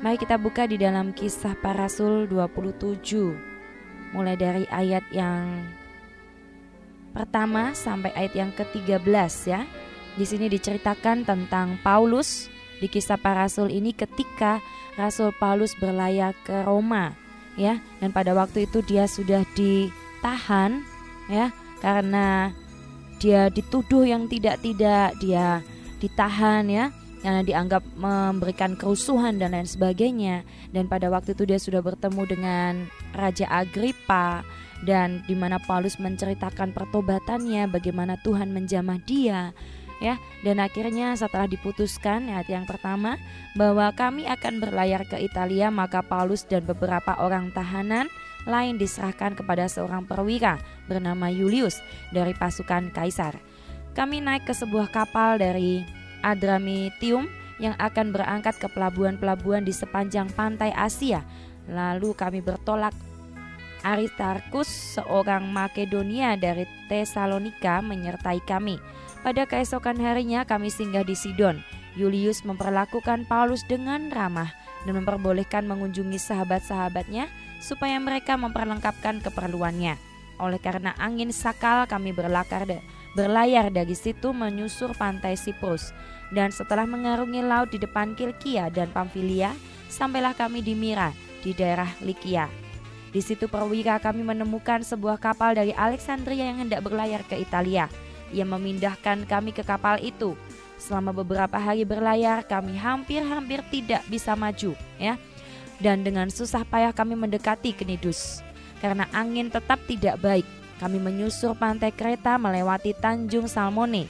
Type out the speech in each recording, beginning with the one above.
Mari kita buka di dalam kisah para rasul 27 Mulai dari ayat yang pertama sampai ayat yang ke-13 ya. Di sini diceritakan tentang Paulus di kisah para rasul ini ketika Rasul Paulus berlayar ke Roma ya. Dan pada waktu itu dia sudah ditahan ya karena dia dituduh yang tidak-tidak dia ditahan ya karena dianggap memberikan kerusuhan dan lain sebagainya. Dan pada waktu itu dia sudah bertemu dengan Raja Agripa dan di mana Paulus menceritakan pertobatannya bagaimana Tuhan menjamah dia ya. Dan akhirnya setelah diputuskan ayat yang pertama bahwa kami akan berlayar ke Italia maka Paulus dan beberapa orang tahanan lain diserahkan kepada seorang perwira bernama Julius dari pasukan kaisar. Kami naik ke sebuah kapal dari Adramitium yang akan berangkat ke pelabuhan-pelabuhan di sepanjang pantai Asia. Lalu kami bertolak Aristarkus, seorang Makedonia dari Tesalonika, menyertai kami. Pada keesokan harinya kami singgah di Sidon. Julius memperlakukan Paulus dengan ramah dan memperbolehkan mengunjungi sahabat-sahabatnya supaya mereka memperlengkapkan keperluannya. Oleh karena angin sakal kami berlakar berlayar dari situ menyusur pantai Siprus dan setelah mengarungi laut di depan Kilkia dan Pamfilia sampailah kami di Mira di daerah Likia. Di situ perwira kami menemukan sebuah kapal dari Alexandria yang hendak berlayar ke Italia. Ia memindahkan kami ke kapal itu. Selama beberapa hari berlayar kami hampir-hampir tidak bisa maju ya. Dan dengan susah payah kami mendekati Knidus karena angin tetap tidak baik kami menyusur pantai kereta melewati Tanjung Salmone.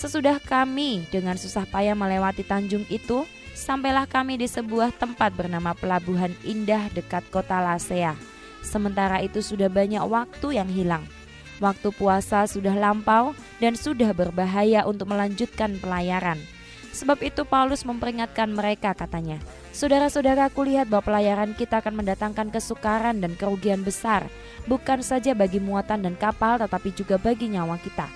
Sesudah kami dengan susah payah melewati tanjung itu, sampailah kami di sebuah tempat bernama Pelabuhan Indah dekat kota Lasea. Sementara itu sudah banyak waktu yang hilang. Waktu puasa sudah lampau dan sudah berbahaya untuk melanjutkan pelayaran. Sebab itu Paulus memperingatkan mereka katanya, Saudara-saudara, aku lihat bahwa pelayaran kita akan mendatangkan kesukaran dan kerugian besar, bukan saja bagi muatan dan kapal, tetapi juga bagi nyawa kita.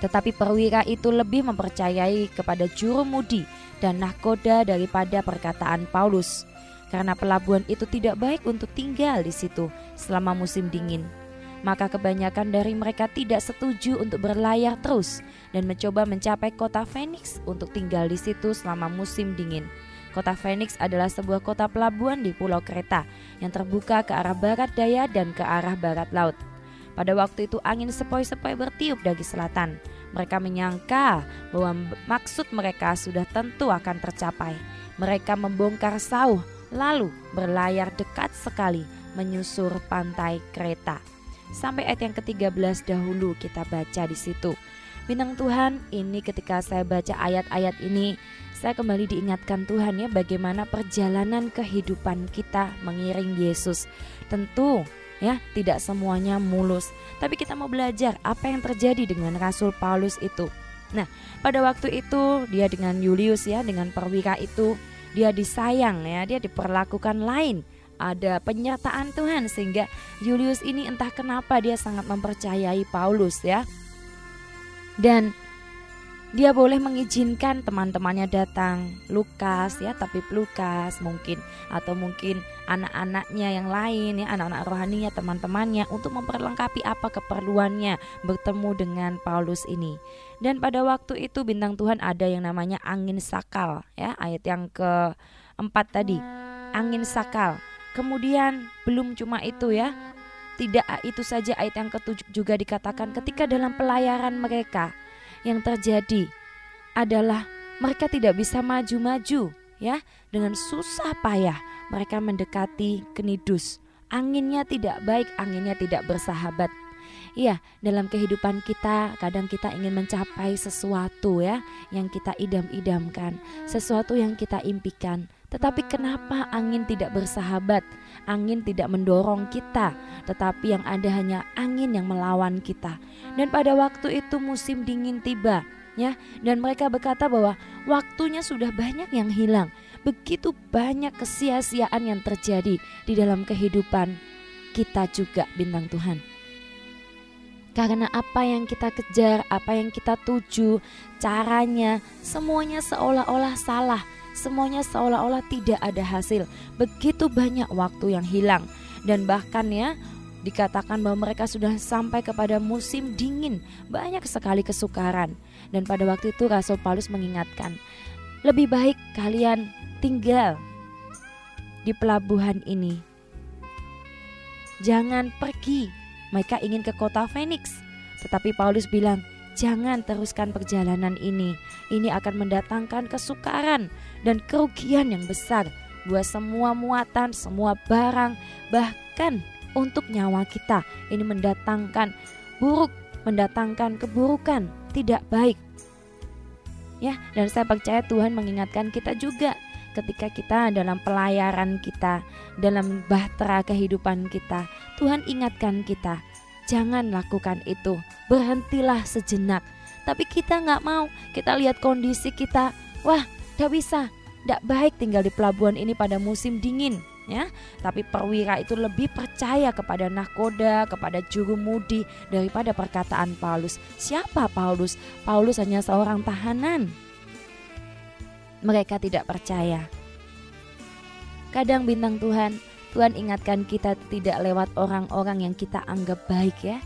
Tetapi perwira itu lebih mempercayai kepada juru mudi dan nahkoda daripada perkataan Paulus, karena pelabuhan itu tidak baik untuk tinggal di situ selama musim dingin. Maka kebanyakan dari mereka tidak setuju untuk berlayar terus dan mencoba mencapai kota Phoenix untuk tinggal di situ selama musim dingin. Kota Phoenix adalah sebuah kota pelabuhan di Pulau Kreta yang terbuka ke arah barat daya dan ke arah barat laut. Pada waktu itu angin sepoi-sepoi bertiup dari selatan. Mereka menyangka bahwa maksud mereka sudah tentu akan tercapai. Mereka membongkar sauh lalu berlayar dekat sekali menyusur pantai Kreta. Sampai ayat yang ke-13 dahulu kita baca di situ. Bintang Tuhan, ini ketika saya baca ayat-ayat ini, saya kembali diingatkan Tuhan ya bagaimana perjalanan kehidupan kita mengiring Yesus. Tentu ya tidak semuanya mulus, tapi kita mau belajar apa yang terjadi dengan Rasul Paulus itu. Nah, pada waktu itu dia dengan Julius ya, dengan perwira itu dia disayang ya, dia diperlakukan lain. Ada penyertaan Tuhan sehingga Julius ini entah kenapa dia sangat mempercayai Paulus ya. Dan dia boleh mengizinkan teman-temannya datang. Lukas ya tapi Lukas mungkin. Atau mungkin anak-anaknya yang lain ya anak-anak rohaninya teman-temannya untuk memperlengkapi apa keperluannya bertemu dengan Paulus ini. Dan pada waktu itu bintang Tuhan ada yang namanya angin sakal ya ayat yang keempat tadi. Angin sakal. Kemudian belum cuma itu ya. Tidak itu saja ayat yang ketujuh juga dikatakan ketika dalam pelayaran mereka yang terjadi adalah mereka tidak bisa maju-maju ya dengan susah payah mereka mendekati Knidus anginnya tidak baik anginnya tidak bersahabat Iya, dalam kehidupan kita kadang kita ingin mencapai sesuatu ya yang kita idam-idamkan, sesuatu yang kita impikan. Tetapi kenapa angin tidak bersahabat? Angin tidak mendorong kita, tetapi yang ada hanya angin yang melawan kita. Dan pada waktu itu musim dingin tiba, ya. Dan mereka berkata bahwa waktunya sudah banyak yang hilang. Begitu banyak kesia-siaan yang terjadi di dalam kehidupan kita juga bintang Tuhan. Karena apa yang kita kejar, apa yang kita tuju, caranya, semuanya seolah-olah salah, semuanya seolah-olah tidak ada hasil. Begitu banyak waktu yang hilang dan bahkan ya dikatakan bahwa mereka sudah sampai kepada musim dingin, banyak sekali kesukaran. Dan pada waktu itu Rasul Paulus mengingatkan, lebih baik kalian tinggal di pelabuhan ini. Jangan pergi. Mereka ingin ke kota Phoenix. Tetapi Paulus bilang, jangan teruskan perjalanan ini. Ini akan mendatangkan kesukaran dan kerugian yang besar buat semua muatan, semua barang, bahkan untuk nyawa kita. Ini mendatangkan buruk, mendatangkan keburukan, tidak baik. Ya, dan saya percaya Tuhan mengingatkan kita juga ketika kita dalam pelayaran kita, dalam bahtera kehidupan kita. Tuhan ingatkan kita, jangan lakukan itu, berhentilah sejenak. Tapi kita nggak mau, kita lihat kondisi kita, wah, tidak bisa, tidak baik tinggal di pelabuhan ini pada musim dingin ya. Tapi perwira itu lebih percaya kepada nahkoda, kepada juru mudi daripada perkataan Paulus. Siapa Paulus? Paulus hanya seorang tahanan. Mereka tidak percaya. Kadang bintang Tuhan, Tuhan ingatkan kita tidak lewat orang-orang yang kita anggap baik ya.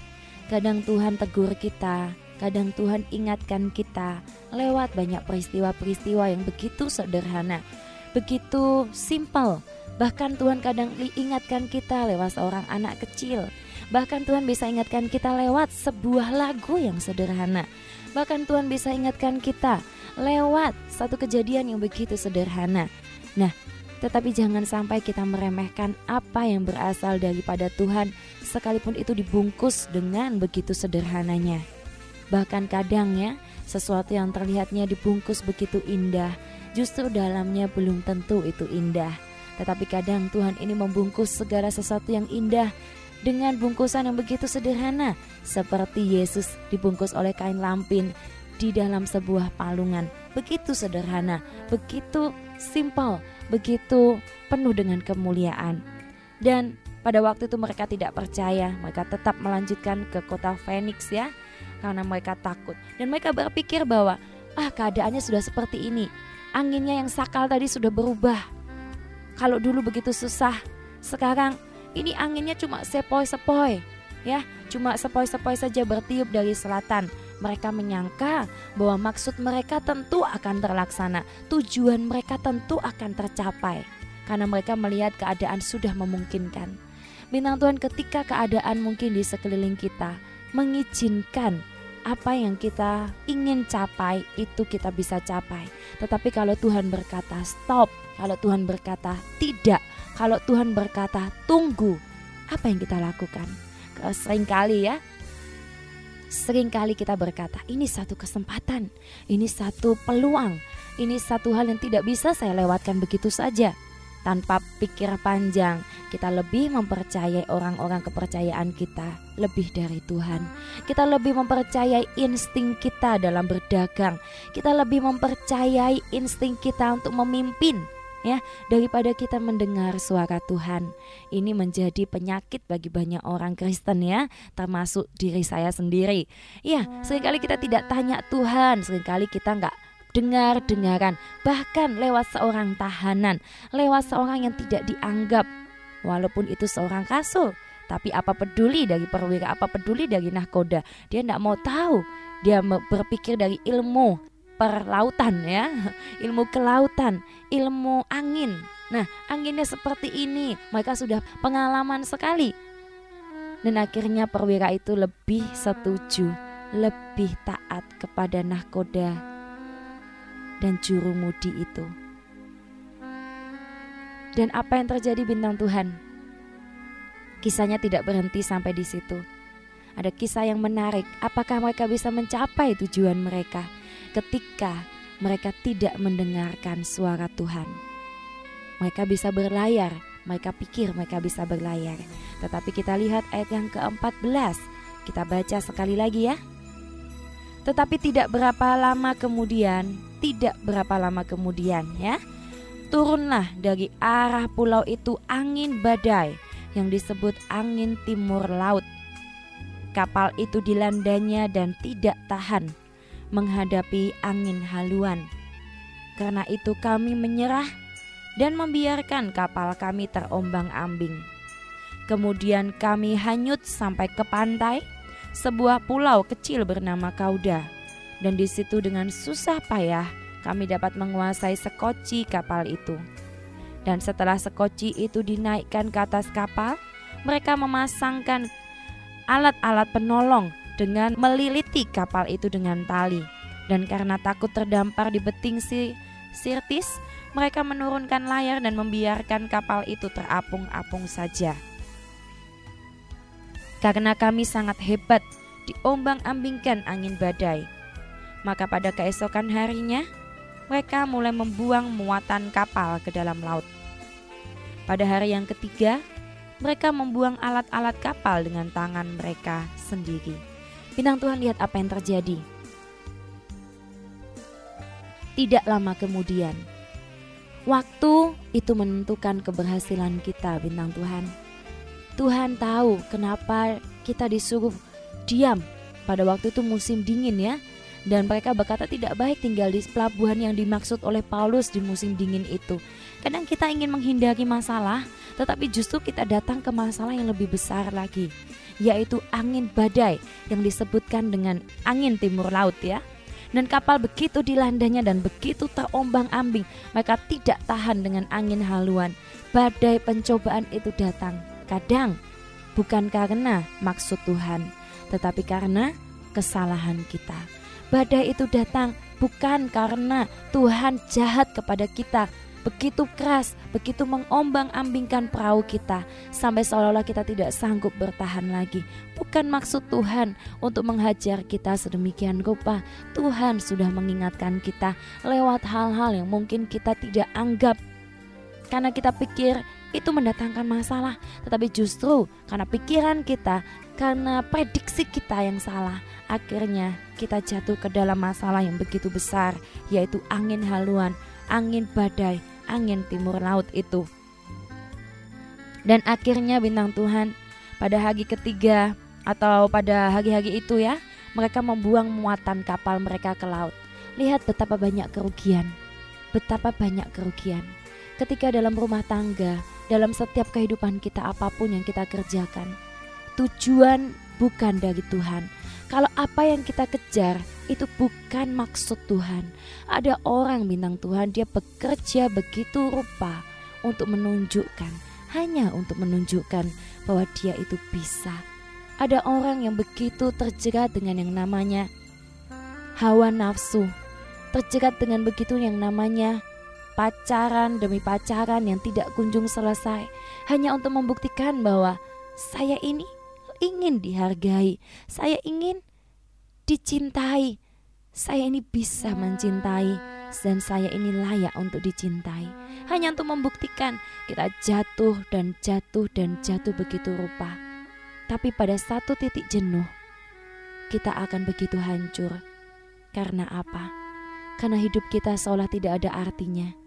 Kadang Tuhan tegur kita, kadang Tuhan ingatkan kita lewat banyak peristiwa-peristiwa yang begitu sederhana, begitu simple. Bahkan Tuhan kadang ingatkan kita lewat seorang anak kecil. Bahkan Tuhan bisa ingatkan kita lewat sebuah lagu yang sederhana. Bahkan Tuhan bisa ingatkan kita lewat satu kejadian yang begitu sederhana. Nah, tetapi jangan sampai kita meremehkan apa yang berasal daripada Tuhan, sekalipun itu dibungkus dengan begitu sederhananya. Bahkan kadang ya, sesuatu yang terlihatnya dibungkus begitu indah, justru dalamnya belum tentu itu indah. Tetapi kadang Tuhan ini membungkus segala sesuatu yang indah dengan bungkusan yang begitu sederhana, seperti Yesus dibungkus oleh kain lampin di dalam sebuah palungan. Begitu sederhana, begitu simple, begitu penuh dengan kemuliaan. Dan pada waktu itu mereka tidak percaya, mereka tetap melanjutkan ke kota Phoenix ya karena mereka takut dan mereka berpikir bahwa ah keadaannya sudah seperti ini. Anginnya yang sakal tadi sudah berubah. Kalau dulu begitu susah, sekarang ini anginnya cuma sepoi-sepoi, ya, cuma sepoi-sepoi saja bertiup dari selatan. Mereka menyangka bahwa maksud mereka tentu akan terlaksana, tujuan mereka tentu akan tercapai karena mereka melihat keadaan sudah memungkinkan. Bintang Tuhan ketika keadaan mungkin di sekeliling kita mengizinkan apa yang kita ingin capai itu kita bisa capai. Tetapi kalau Tuhan berkata stop, kalau Tuhan berkata tidak, kalau Tuhan berkata tunggu, apa yang kita lakukan? Sering kali ya, sering kali kita berkata ini satu kesempatan, ini satu peluang, ini satu hal yang tidak bisa saya lewatkan begitu saja tanpa pikir panjang, kita lebih mempercayai orang-orang kepercayaan kita lebih dari Tuhan. Kita lebih mempercayai insting kita dalam berdagang. Kita lebih mempercayai insting kita untuk memimpin ya daripada kita mendengar suara Tuhan. Ini menjadi penyakit bagi banyak orang Kristen ya, termasuk diri saya sendiri. Ya, sering kali kita tidak tanya Tuhan, sering kali kita nggak dengar-dengaran, bahkan lewat seorang tahanan, lewat seorang yang tidak dianggap, walaupun itu seorang rasul. Tapi apa peduli dari perwira, apa peduli dari nahkoda? Dia tidak mau tahu. Dia berpikir dari ilmu perlautan ya, ilmu kelautan, ilmu angin. Nah, anginnya seperti ini. Mereka sudah pengalaman sekali. Dan akhirnya perwira itu lebih setuju, lebih taat kepada nahkoda dan juru mudi itu. Dan apa yang terjadi bintang Tuhan? Kisahnya tidak berhenti sampai di situ. Ada kisah yang menarik. Apakah mereka bisa mencapai tujuan mereka ketika mereka tidak mendengarkan suara Tuhan? Mereka bisa berlayar, mereka pikir mereka bisa berlayar. Tetapi kita lihat ayat yang ke-14. Kita baca sekali lagi ya. Tetapi tidak berapa lama kemudian, tidak berapa lama kemudian ya, turunlah dari arah pulau itu angin badai yang disebut angin timur laut. Kapal itu dilandanya dan tidak tahan menghadapi angin haluan. Karena itu kami menyerah dan membiarkan kapal kami terombang-ambing. Kemudian kami hanyut sampai ke pantai, sebuah pulau kecil bernama Kauda. Dan di situ dengan susah payah kami dapat menguasai sekoci kapal itu. Dan setelah sekoci itu dinaikkan ke atas kapal, mereka memasangkan alat-alat penolong dengan meliliti kapal itu dengan tali. Dan karena takut terdampar di beting si Sirtis, mereka menurunkan layar dan membiarkan kapal itu terapung-apung saja. Karena kami sangat hebat, diombang-ambingkan angin badai. Maka pada keesokan harinya, mereka mulai membuang muatan kapal ke dalam laut. Pada hari yang ketiga, mereka membuang alat-alat kapal dengan tangan mereka sendiri. Bintang Tuhan lihat apa yang terjadi. Tidak lama kemudian, waktu itu menentukan keberhasilan kita, bintang Tuhan. Tuhan tahu kenapa kita disuruh diam pada waktu itu musim dingin ya dan mereka berkata tidak baik tinggal di pelabuhan yang dimaksud oleh Paulus di musim dingin itu. Kadang kita ingin menghindari masalah, tetapi justru kita datang ke masalah yang lebih besar lagi, yaitu angin badai yang disebutkan dengan angin timur laut ya. Dan kapal begitu dilandanya dan begitu terombang-ambing, mereka tidak tahan dengan angin haluan. Badai pencobaan itu datang Kadang bukan karena maksud Tuhan, tetapi karena kesalahan kita. Badai itu datang bukan karena Tuhan jahat kepada kita, begitu keras, begitu mengombang-ambingkan perahu kita sampai seolah-olah kita tidak sanggup bertahan lagi. Bukan maksud Tuhan untuk menghajar kita sedemikian rupa. Tuhan sudah mengingatkan kita lewat hal-hal yang mungkin kita tidak anggap karena kita pikir itu mendatangkan masalah, tetapi justru karena pikiran kita, karena prediksi kita yang salah, akhirnya kita jatuh ke dalam masalah yang begitu besar, yaitu angin haluan, angin badai, angin timur laut itu. Dan akhirnya bintang Tuhan pada hari ketiga atau pada hari-hari itu ya, mereka membuang muatan kapal mereka ke laut. Lihat betapa banyak kerugian. Betapa banyak kerugian. Ketika dalam rumah tangga dalam setiap kehidupan kita apa pun yang kita kerjakan. Tujuan bukan dari Tuhan. Kalau apa yang kita kejar itu bukan maksud Tuhan. Ada orang bintang Tuhan dia bekerja begitu rupa untuk menunjukkan, hanya untuk menunjukkan bahwa dia itu bisa. Ada orang yang begitu terjerat dengan yang namanya hawa nafsu, terjerat dengan begitu yang namanya pacaran demi pacaran yang tidak kunjung selesai hanya untuk membuktikan bahwa saya ini ingin dihargai, saya ingin dicintai, saya ini bisa mencintai dan saya ini layak untuk dicintai. Hanya untuk membuktikan kita jatuh dan jatuh dan jatuh begitu rupa. Tapi pada satu titik jenuh, kita akan begitu hancur. Karena apa? Karena hidup kita seolah tidak ada artinya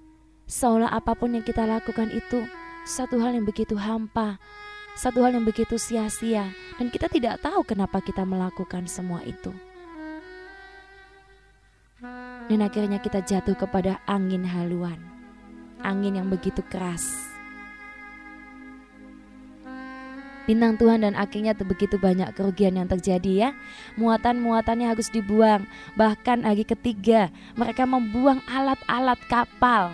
Seolah apa pun yang kita lakukan itu satu hal yang begitu hampa, satu hal yang begitu sia-sia, dan kita tidak tahu kenapa kita melakukan semua itu. Dan akhirnya kita jatuh kepada angin haluan, angin yang begitu keras. Bintang Tuhan dan akhirnya begitu banyak kerugian yang terjadi ya Muatan-muatannya harus dibuang Bahkan hari ketiga mereka membuang alat-alat kapal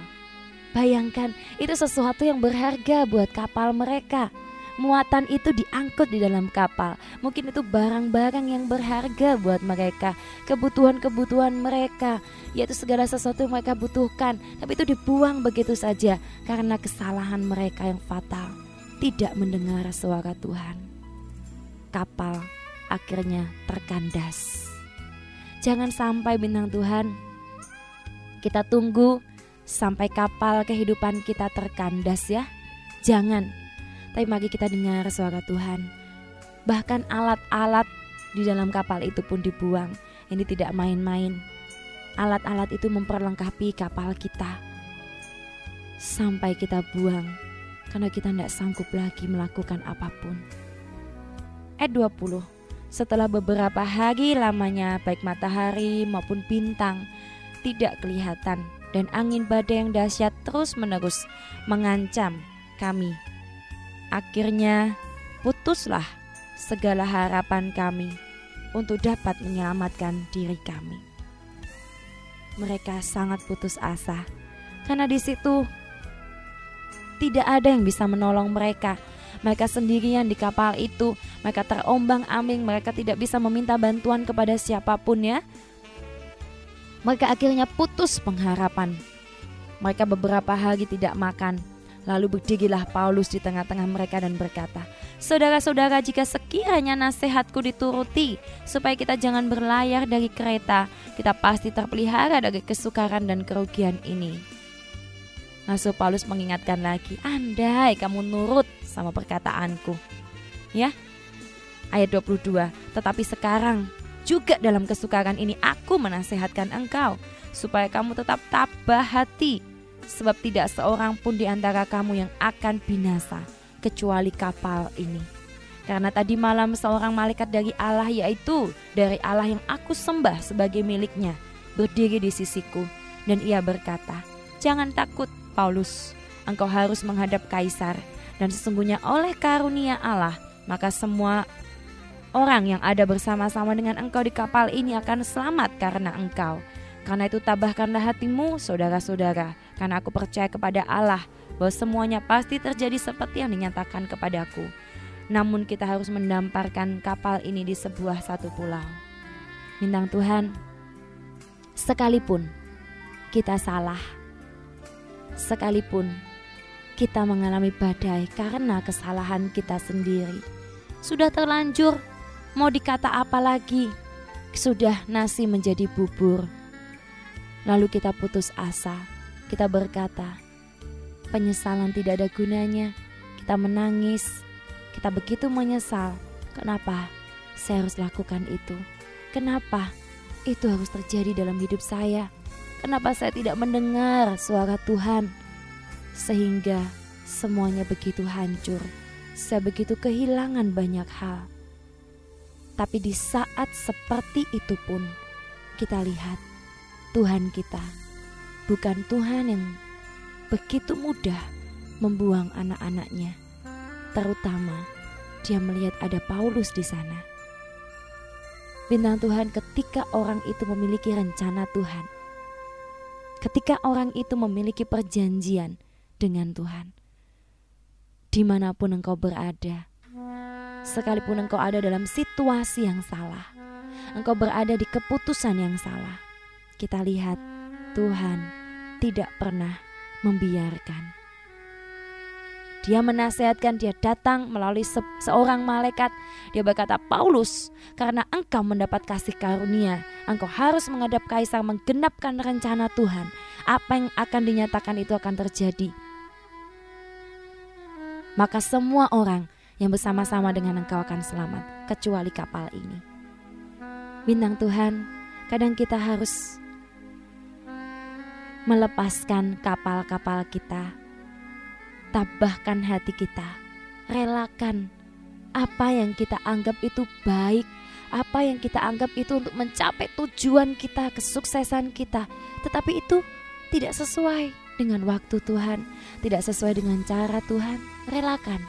Bayangkan, itu sesuatu yang berharga buat kapal mereka. Muatan itu diangkut di dalam kapal. Mungkin itu barang-barang yang berharga buat mereka, kebutuhan-kebutuhan mereka, yaitu segala sesuatu yang mereka butuhkan. Tapi itu dibuang begitu saja karena kesalahan mereka yang fatal, tidak mendengar suara Tuhan. Kapal akhirnya terkandas. Jangan sampai bintang Tuhan kita tunggu sampai kapal kehidupan kita terkandas ya. Jangan. Tapi mari kita dengar suara Tuhan. Bahkan alat-alat di dalam kapal itu pun dibuang. Ini tidak main-main. Alat-alat itu memperlengkapi kapal kita. Sampai kita buang karena kita tidak sanggup lagi melakukan apa pun. Ayat 20 Setelah beberapa hari lamanya baik matahari maupun bintang tidak kelihatan dan angin badai yang dahsyat terus-menerus mengancam kami. Akhirnya putuslah segala harapan kami untuk dapat menyelamatkan diri kami. Mereka sangat putus asa karena di situ tidak ada yang bisa menolong mereka. Mereka sendirian di kapal itu, mereka terombang-ambing, mereka tidak bisa meminta bantuan kepada siapa pun ya. Mereka akhirnya putus pengharapan. Mereka beberapa hari tidak makan. Lalu berdirilah Paulus di tengah-tengah mereka dan berkata, Saudara-saudara jika sekiranya nasihatku dituruti supaya kita jangan berlayar dari kereta, kita pasti terpelihara dari kesukaran dan kerugian ini. Rasul Paulus mengingatkan lagi, andai kamu nurut sama perkataanku. Ya, ayat 22, tetapi sekarang juga dalam kesukaran ini aku menasihatkan engkau supaya kamu tetap tabah hati sebab tidak seorang pun di antara kamu yang akan binasa kecuali kapal ini. Karena tadi malam seorang malaikat dari Allah yaitu dari Allah yang aku sembah sebagai miliknya berdiri di sisiku dan ia berkata, "Jangan takut, Paulus. Engkau harus menghadap kaisar dan sesungguhnya oleh karunia Allah maka semua orang yang ada bersama-sama dengan engkau di kapal ini akan selamat karena engkau." Karena itu tabahkanlah hatimu saudara-saudara. Karena aku percaya kepada Allah bahwa semuanya pasti terjadi seperti yang dinyatakan kepadaku. Namun kita harus mendamparkan kapal ini di sebuah satu pulau. Bintang Tuhan Sekalipun kita salah Sekalipun kita mengalami badai karena kesalahan kita sendiri Sudah terlanjur Mau dikata apa lagi? Sudah nasi menjadi bubur Lalu kita putus asa, kita berkata, penyesalan tidak ada gunanya. Kita menangis, kita begitu menyesal. Kenapa saya harus lakukan itu? Kenapa itu harus terjadi dalam hidup saya? Kenapa saya tidak mendengar suara Tuhan? Sehingga semuanya begitu hancur. Saya begitu kehilangan banyak hal. Tapi di saat seperti itu pun kita lihat Tuhan kita bukan Tuhan yang begitu mudah membuang anak-anaknya. Terutama dia melihat ada Paulus di sana. Bintang Tuhan ketika orang itu memiliki rencana Tuhan. Ketika orang itu memiliki perjanjian dengan Tuhan. Di mana pun engkau berada, sekalipun engkau ada dalam situasi yang salah, engkau berada di keputusan yang salah, kita lihat Tuhan tidak pernah membiarkan. Dia menasehatkan, dia datang melalui se seorang malaikat. Dia berkata, Paulus, karena engkau mendapat kasih karunia, engkau harus menghadap kaisar menggenapkan rencana Tuhan. Apa yang akan dinyatakan itu akan terjadi. Maka semua orang yang bersama-sama dengan engkau akan selamat, kecuali kapal ini. Bintang Tuhan, kadang kita harus melepaskan kapal-kapal kita. Tabahkan hati kita, relakan apa yang kita anggap itu baik, apa yang kita anggap itu untuk mencapai tujuan kita, kesuksesan kita, tetapi itu tidak sesuai dengan waktu Tuhan, tidak sesuai dengan cara Tuhan. Relakan,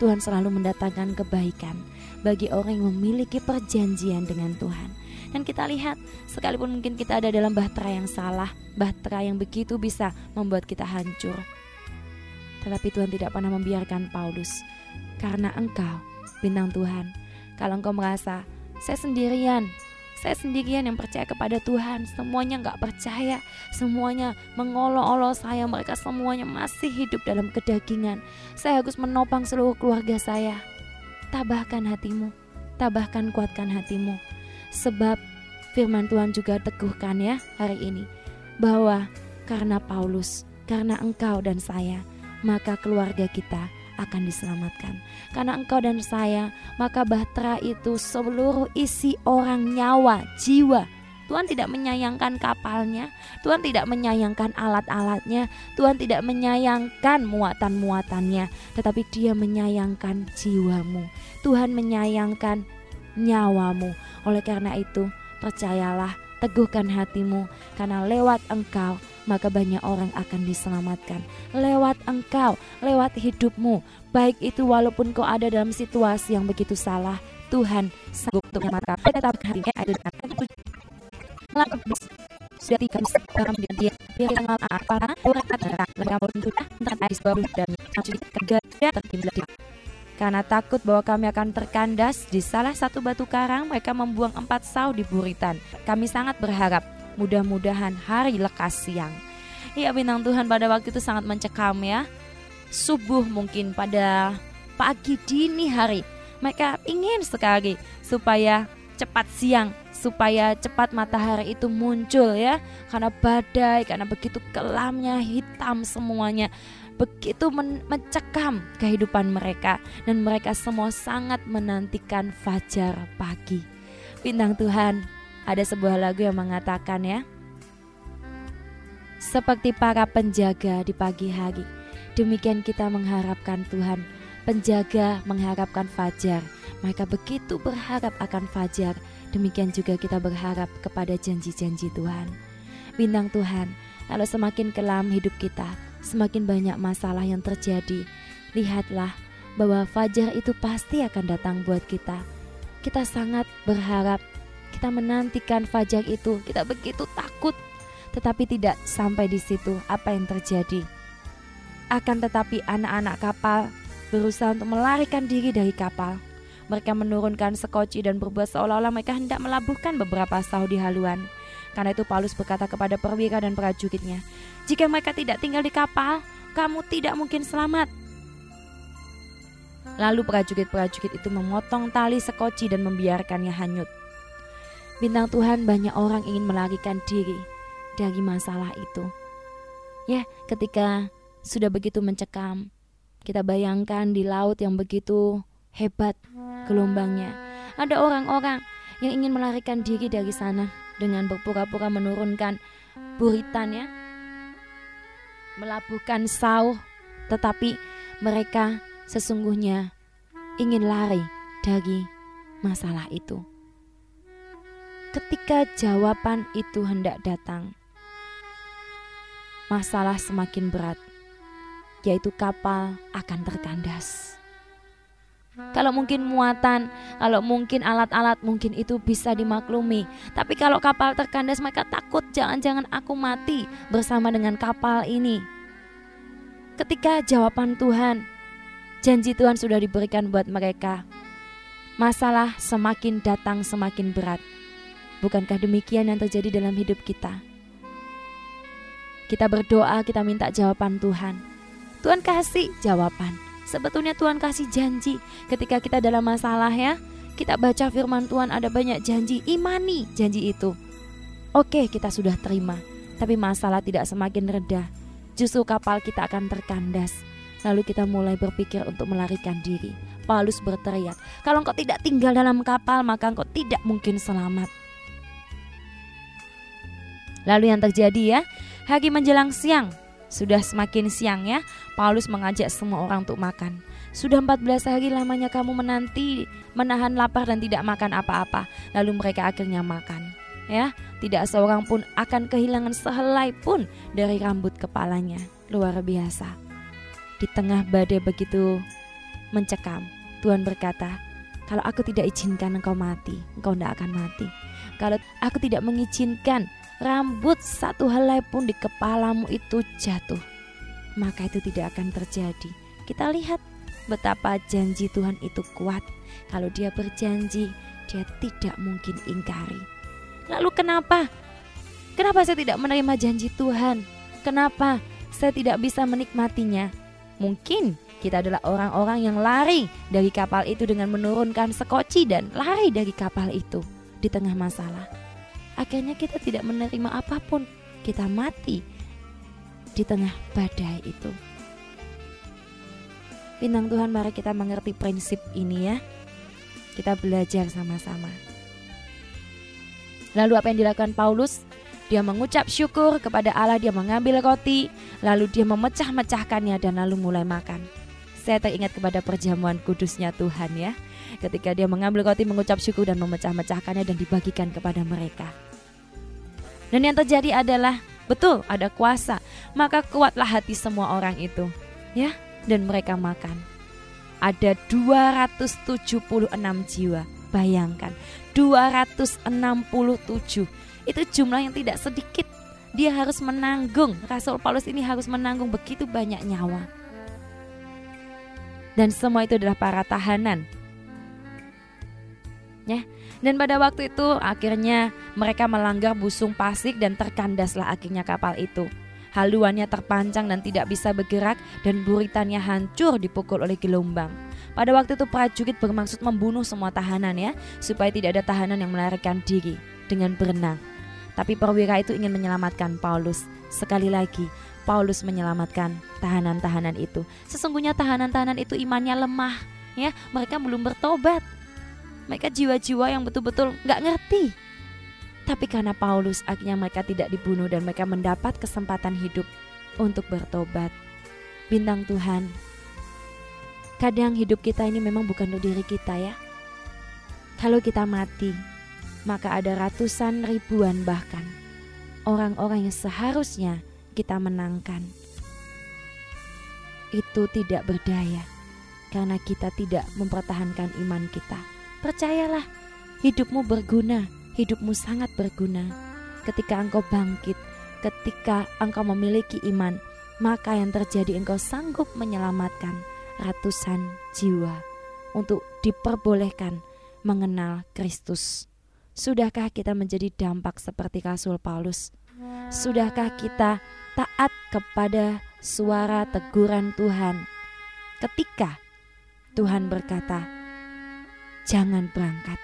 Tuhan selalu mendatangkan kebaikan bagi orang yang memiliki perjanjian dengan Tuhan. Dan kita lihat, sekalipun mungkin kita ada dalam bahtera yang salah, bahtera yang begitu bisa membuat kita hancur. Tetapi Tuhan tidak pernah membiarkan Paulus, karena engkau, bintang Tuhan, kalau engkau merasa, saya sendirian, saya sendirian yang percaya kepada Tuhan Semuanya nggak percaya Semuanya mengolok-olok saya Mereka semuanya masih hidup dalam kedagingan Saya harus menopang seluruh keluarga saya. Tabahkan hatimu Tabahkan kuatkan hatimu Sebab firman Tuhan juga teguhkan ya hari ini bahwa karena Paulus, karena engkau dan saya, maka keluarga kita akan diselamatkan. Karena engkau dan saya, maka bahtera itu seluruh isi orang nyawa, jiwa. Tuhan tidak menyayangkan kapalnya, Tuhan tidak menyayangkan alat-alatnya, Tuhan tidak menyayangkan muatan-muatannya, tetapi Dia menyayangkan jiwamu. Tuhan menyayangkan nyawamu. Oleh karena itu, percayalah, teguhkan hatimu, karena lewat engkau, maka banyak orang akan diselamatkan lewat engkau, lewat hidupmu. Baik itu walaupun kau ada dalam situasi yang begitu salah, Tuhan sanggup untuk menyelamatkan. Tetap hatinya ada sudah tiga dengan dia mereka sudah tentang baru dan karena takut bahwa kami akan terkandas di salah satu batu karang, mereka membuang empat sau di buritan. Kami sangat berharap mudah-mudahan hari lekas siang. Ya bintang Tuhan pada waktu itu sangat mencekam ya. Subuh mungkin pada pagi dini hari. Mereka ingin sekali supaya cepat siang supaya cepat matahari itu muncul ya karena badai karena begitu kelamnya hitam semuanya begitu men mencekam kehidupan mereka. Dan mereka semua sangat menantikan fajar pagi. Bintang Tuhan ada sebuah lagu yang mengatakan ya seperti para penjaga di pagi hari demikian kita mengharapkan Tuhan. Penjaga mengharapkan fajar. Mereka begitu berharap akan fajar. Demikian juga kita berharap kepada janji-janji Tuhan. Bintang Tuhan, kalau semakin kelam hidup kita, semakin banyak masalah yang terjadi. Lihatlah bahwa fajar itu pasti akan datang buat kita. Kita sangat berharap, kita menantikan fajar itu, kita begitu takut, tetapi tidak sampai di situ apa yang terjadi. Akan tetapi anak-anak kapal berusaha untuk melarikan diri dari kapal mereka menurunkan sekoci dan berbuat seolah-olah mereka hendak melabuhkan beberapa sahu di haluan. Karena itu Paulus berkata kepada perwira dan prajuritnya, "Jika mereka tidak tinggal di kapal, kamu tidak mungkin selamat." Lalu prajurit-prajurit itu memotong tali sekoci dan membiarkannya hanyut. Bintang Tuhan banyak orang ingin melarikan diri dari masalah itu. Ya, ketika sudah begitu mencekam, kita bayangkan di laut yang begitu hebat gelombangnya. Ada orang-orang yang ingin melarikan diri dari sana dengan berpura-pura menurunkan buritan ya. Melabuhkan sauh tetapi mereka sesungguhnya ingin lari dari masalah itu. Ketika jawaban itu hendak datang, masalah semakin berat, yaitu kapal akan terkandas. Kalau mungkin muatan, kalau mungkin alat-alat mungkin itu bisa dimaklumi. Tapi kalau kapal terkandas mereka takut jangan-jangan aku mati bersama dengan kapal ini. Ketika jawaban Tuhan, janji Tuhan sudah diberikan buat mereka. Masalah semakin datang semakin berat. Bukankah demikian yang terjadi dalam hidup kita? Kita berdoa, kita minta jawaban Tuhan. Tuhan kasih jawaban Sebetulnya Tuhan kasih janji ketika kita dalam masalah ya. Kita baca firman Tuhan ada banyak janji, imani janji itu. Oke, kita sudah terima, tapi masalah tidak semakin reda. Justru kapal kita akan terkandas. Lalu kita mulai berpikir untuk melarikan diri. Paulus berteriak, "Kalau engkau tidak tinggal dalam kapal, maka engkau tidak mungkin selamat." Lalu yang terjadi ya, hari menjelang siang, sudah semakin siang ya, Paulus mengajak semua orang untuk makan. Sudah 14 hari lamanya kamu menanti, menahan lapar dan tidak makan apa-apa. Lalu mereka akhirnya makan. Ya, tidak seorang pun akan kehilangan sehelai pun dari rambut kepalanya. Luar biasa. Di tengah badai begitu mencekam, Tuhan berkata, kalau aku tidak izinkan engkau mati, engkau tidak akan mati. Kalau aku tidak mengizinkan rambut satu helai pun di kepalamu itu jatuh, maka itu tidak akan terjadi. Kita lihat betapa janji Tuhan itu kuat. Kalau dia berjanji, dia tidak mungkin ingkari. Lalu kenapa? Kenapa saya tidak menerima janji Tuhan? Kenapa saya tidak bisa menikmatinya? Mungkin kita adalah orang-orang yang lari dari kapal itu dengan menurunkan sekoci dan lari dari kapal itu di tengah masalah akhirnya kita tidak menerima apa pun. Kita mati di tengah badai itu. Bintang Tuhan mari kita mengerti prinsip ini ya. Kita belajar sama-sama. Lalu apa yang dilakukan Paulus? Dia mengucap syukur kepada Allah dia mengambil roti lalu dia memecah-mecahkannya dan lalu mulai makan. Saya teringat kepada perjamuan kudusnya Tuhan ya. Ketika dia mengambil roti mengucap syukur dan memecah-mecahkannya dan dibagikan kepada mereka dan yang terjadi adalah Betul, ada kuasa. Maka kuatlah hati semua orang itu, ya, dan mereka makan. Ada 276 jiwa. Bayangkan, 267. Itu jumlah yang tidak sedikit. Dia harus menanggung. Rasul Paulus ini harus menanggung begitu banyak nyawa. Dan semua itu adalah para tahanan. Ya, dan pada waktu itu akhirnya mereka melanggar busung pasik dan terkandaslah akhirnya kapal itu. Haluannya terpancang dan tidak bisa bergerak dan buritannya hancur dipukul oleh gelombang. Pada waktu itu prajurit bermaksud membunuh semua tahanan ya, supaya tidak ada tahanan yang melarikan diri dengan berenang. Tapi perwira itu ingin menyelamatkan Paulus. Sekali lagi, Paulus menyelamatkan tahanan-tahanan itu. Sesungguhnya tahanan-tahanan itu imannya lemah, ya, mereka belum bertobat mereka jiwa-jiwa yang betul-betul nggak ngerti. Tapi karena Paulus akhirnya mereka tidak dibunuh dan mereka mendapat kesempatan hidup untuk bertobat. Bintang Tuhan, kadang hidup kita ini memang bukan untuk diri kita ya. Kalau kita mati, maka ada ratusan ribuan bahkan orang-orang yang seharusnya kita menangkan. Itu tidak berdaya karena kita tidak mempertahankan iman kita. Percayalah, hidupmu berguna, hidupmu sangat berguna. Ketika engkau bangkit, ketika engkau memiliki iman, maka yang terjadi engkau sanggup menyelamatkan ratusan jiwa untuk diperbolehkan mengenal Kristus. Sudahkah kita menjadi dampak seperti Rasul Paulus? Sudahkah kita taat kepada suara teguran Tuhan ketika Tuhan berkata, jangan berangkat.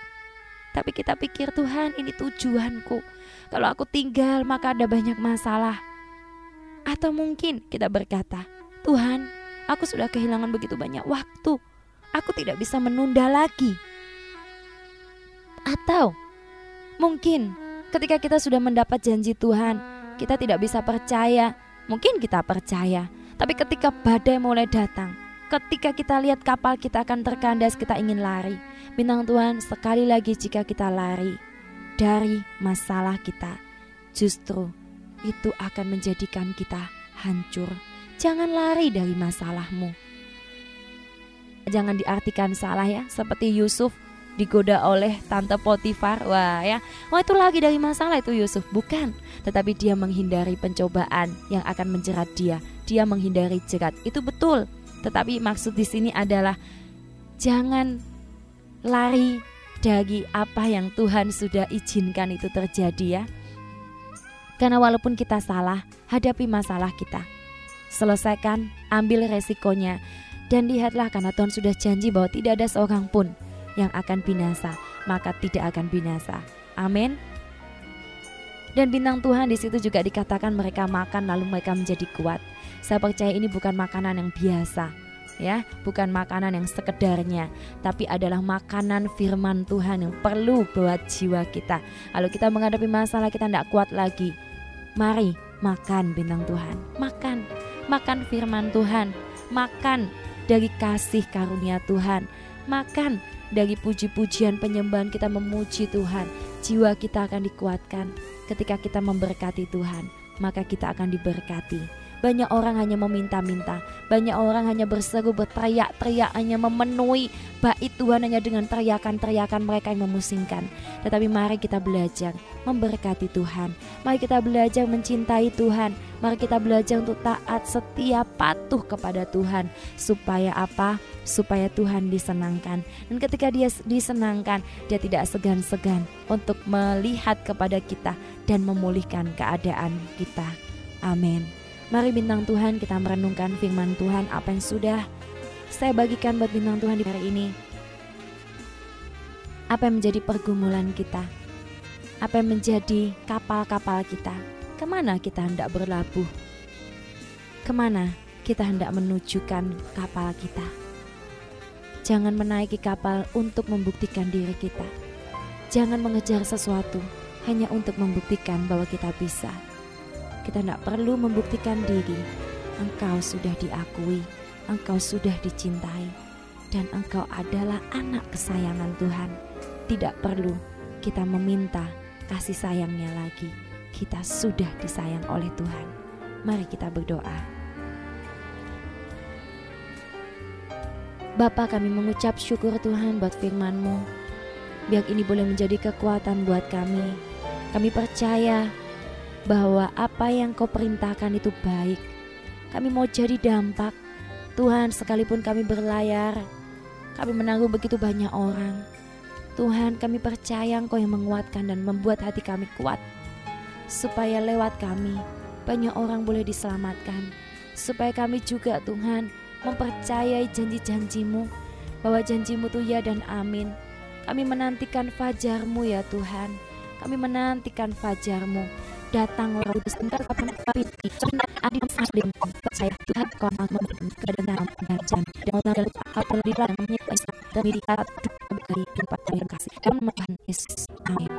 Tapi kita pikir Tuhan ini tujuanku. Kalau aku tinggal maka ada banyak masalah. Atau mungkin kita berkata, Tuhan, aku sudah kehilangan begitu banyak waktu. Aku tidak bisa menunda lagi. Atau mungkin ketika kita sudah mendapat janji Tuhan, kita tidak bisa percaya. Mungkin kita percaya, tapi ketika badai mulai datang, ketika kita lihat kapal kita akan terkandas, kita ingin lari. Bintang Tuhan, sekali lagi jika kita lari dari masalah kita, justru itu akan menjadikan kita hancur. Jangan lari dari masalahmu. Jangan diartikan salah ya, seperti Yusuf digoda oleh tante Potifar. Wah ya, wah itu lagi dari masalah itu Yusuf, bukan. Tetapi dia menghindari pencobaan yang akan menjerat dia. Dia menghindari jerat. Itu betul. Tetapi maksud di sini adalah jangan lari dari apa yang Tuhan sudah izinkan itu terjadi ya. Karena walaupun kita salah, hadapi masalah kita. Selesaikan, ambil resikonya, dan lihatlah karena Tuhan sudah janji bahwa tidak ada seorang pun yang akan binasa, maka tidak akan binasa. Amin. Dan bintang Tuhan di situ juga dikatakan mereka makan lalu mereka menjadi kuat. Saya percaya ini bukan makanan yang biasa, ya, bukan makanan yang sekedarnya, tapi adalah makanan firman Tuhan yang perlu buat jiwa kita. Kalau kita menghadapi masalah kita tidak kuat lagi, mari makan bintang Tuhan, makan, makan firman Tuhan, makan dari kasih karunia Tuhan, makan dari puji-pujian penyembahan kita memuji Tuhan, jiwa kita akan dikuatkan ketika kita memberkati Tuhan, maka kita akan diberkati banyak orang hanya meminta-minta, banyak orang hanya berseru, berteriak-teriak, hanya memenuhi bait Tuhan hanya dengan teriakan-teriakan mereka yang memusingkan. Tetapi mari kita belajar memberkati Tuhan. Mari kita belajar mencintai Tuhan. Mari kita belajar untuk taat setia patuh kepada Tuhan supaya apa? Supaya Tuhan disenangkan. Dan ketika dia disenangkan, dia tidak segan-segan untuk melihat kepada kita dan memulihkan keadaan kita. Amin. Mari bintang Tuhan kita merenungkan firman Tuhan apa yang sudah saya bagikan buat bintang Tuhan di hari ini. Apa yang menjadi pergumulan kita? Apa yang menjadi kapal-kapal kita? Ke mana kita hendak berlabuh? Ke mana kita hendak menunjukkan kapal kita? Jangan menaiki kapal untuk membuktikan diri kita. Jangan mengejar sesuatu hanya untuk membuktikan bahwa kita bisa kita tidak perlu membuktikan diri. Engkau sudah diakui, engkau sudah dicintai, dan engkau adalah anak kesayangan Tuhan. Tidak perlu kita meminta kasih sayangnya lagi. kita sudah disayang oleh Tuhan. Mari kita berdoa. Bapa kami mengucap syukur Tuhan buat firman-Mu. Biar ini boleh menjadi kekuatan buat kami. Kami percaya bahwa apa yang kau perintahkan itu baik. Kami mau jadi dampak. Tuhan sekalipun kami berlayar, kami menanggung begitu banyak orang. Tuhan kami percaya Engkau yang menguatkan dan membuat hati kami kuat. Supaya lewat kami banyak orang boleh diselamatkan. Supaya kami juga Tuhan mempercayai janji-janjimu bahwa janjimu itu ya dan amin. Kami menantikan fajarmu ya Tuhan. Kami menantikan fajarmu. Datanglah Kudus engkau kapan kami adi maslim saya Tuhan kau memberikan kebenaran dan dan dalam kapal di dalamnya Isa demi di hati bagi kehidupan kasih dalam Tuhan Yesus. Amin.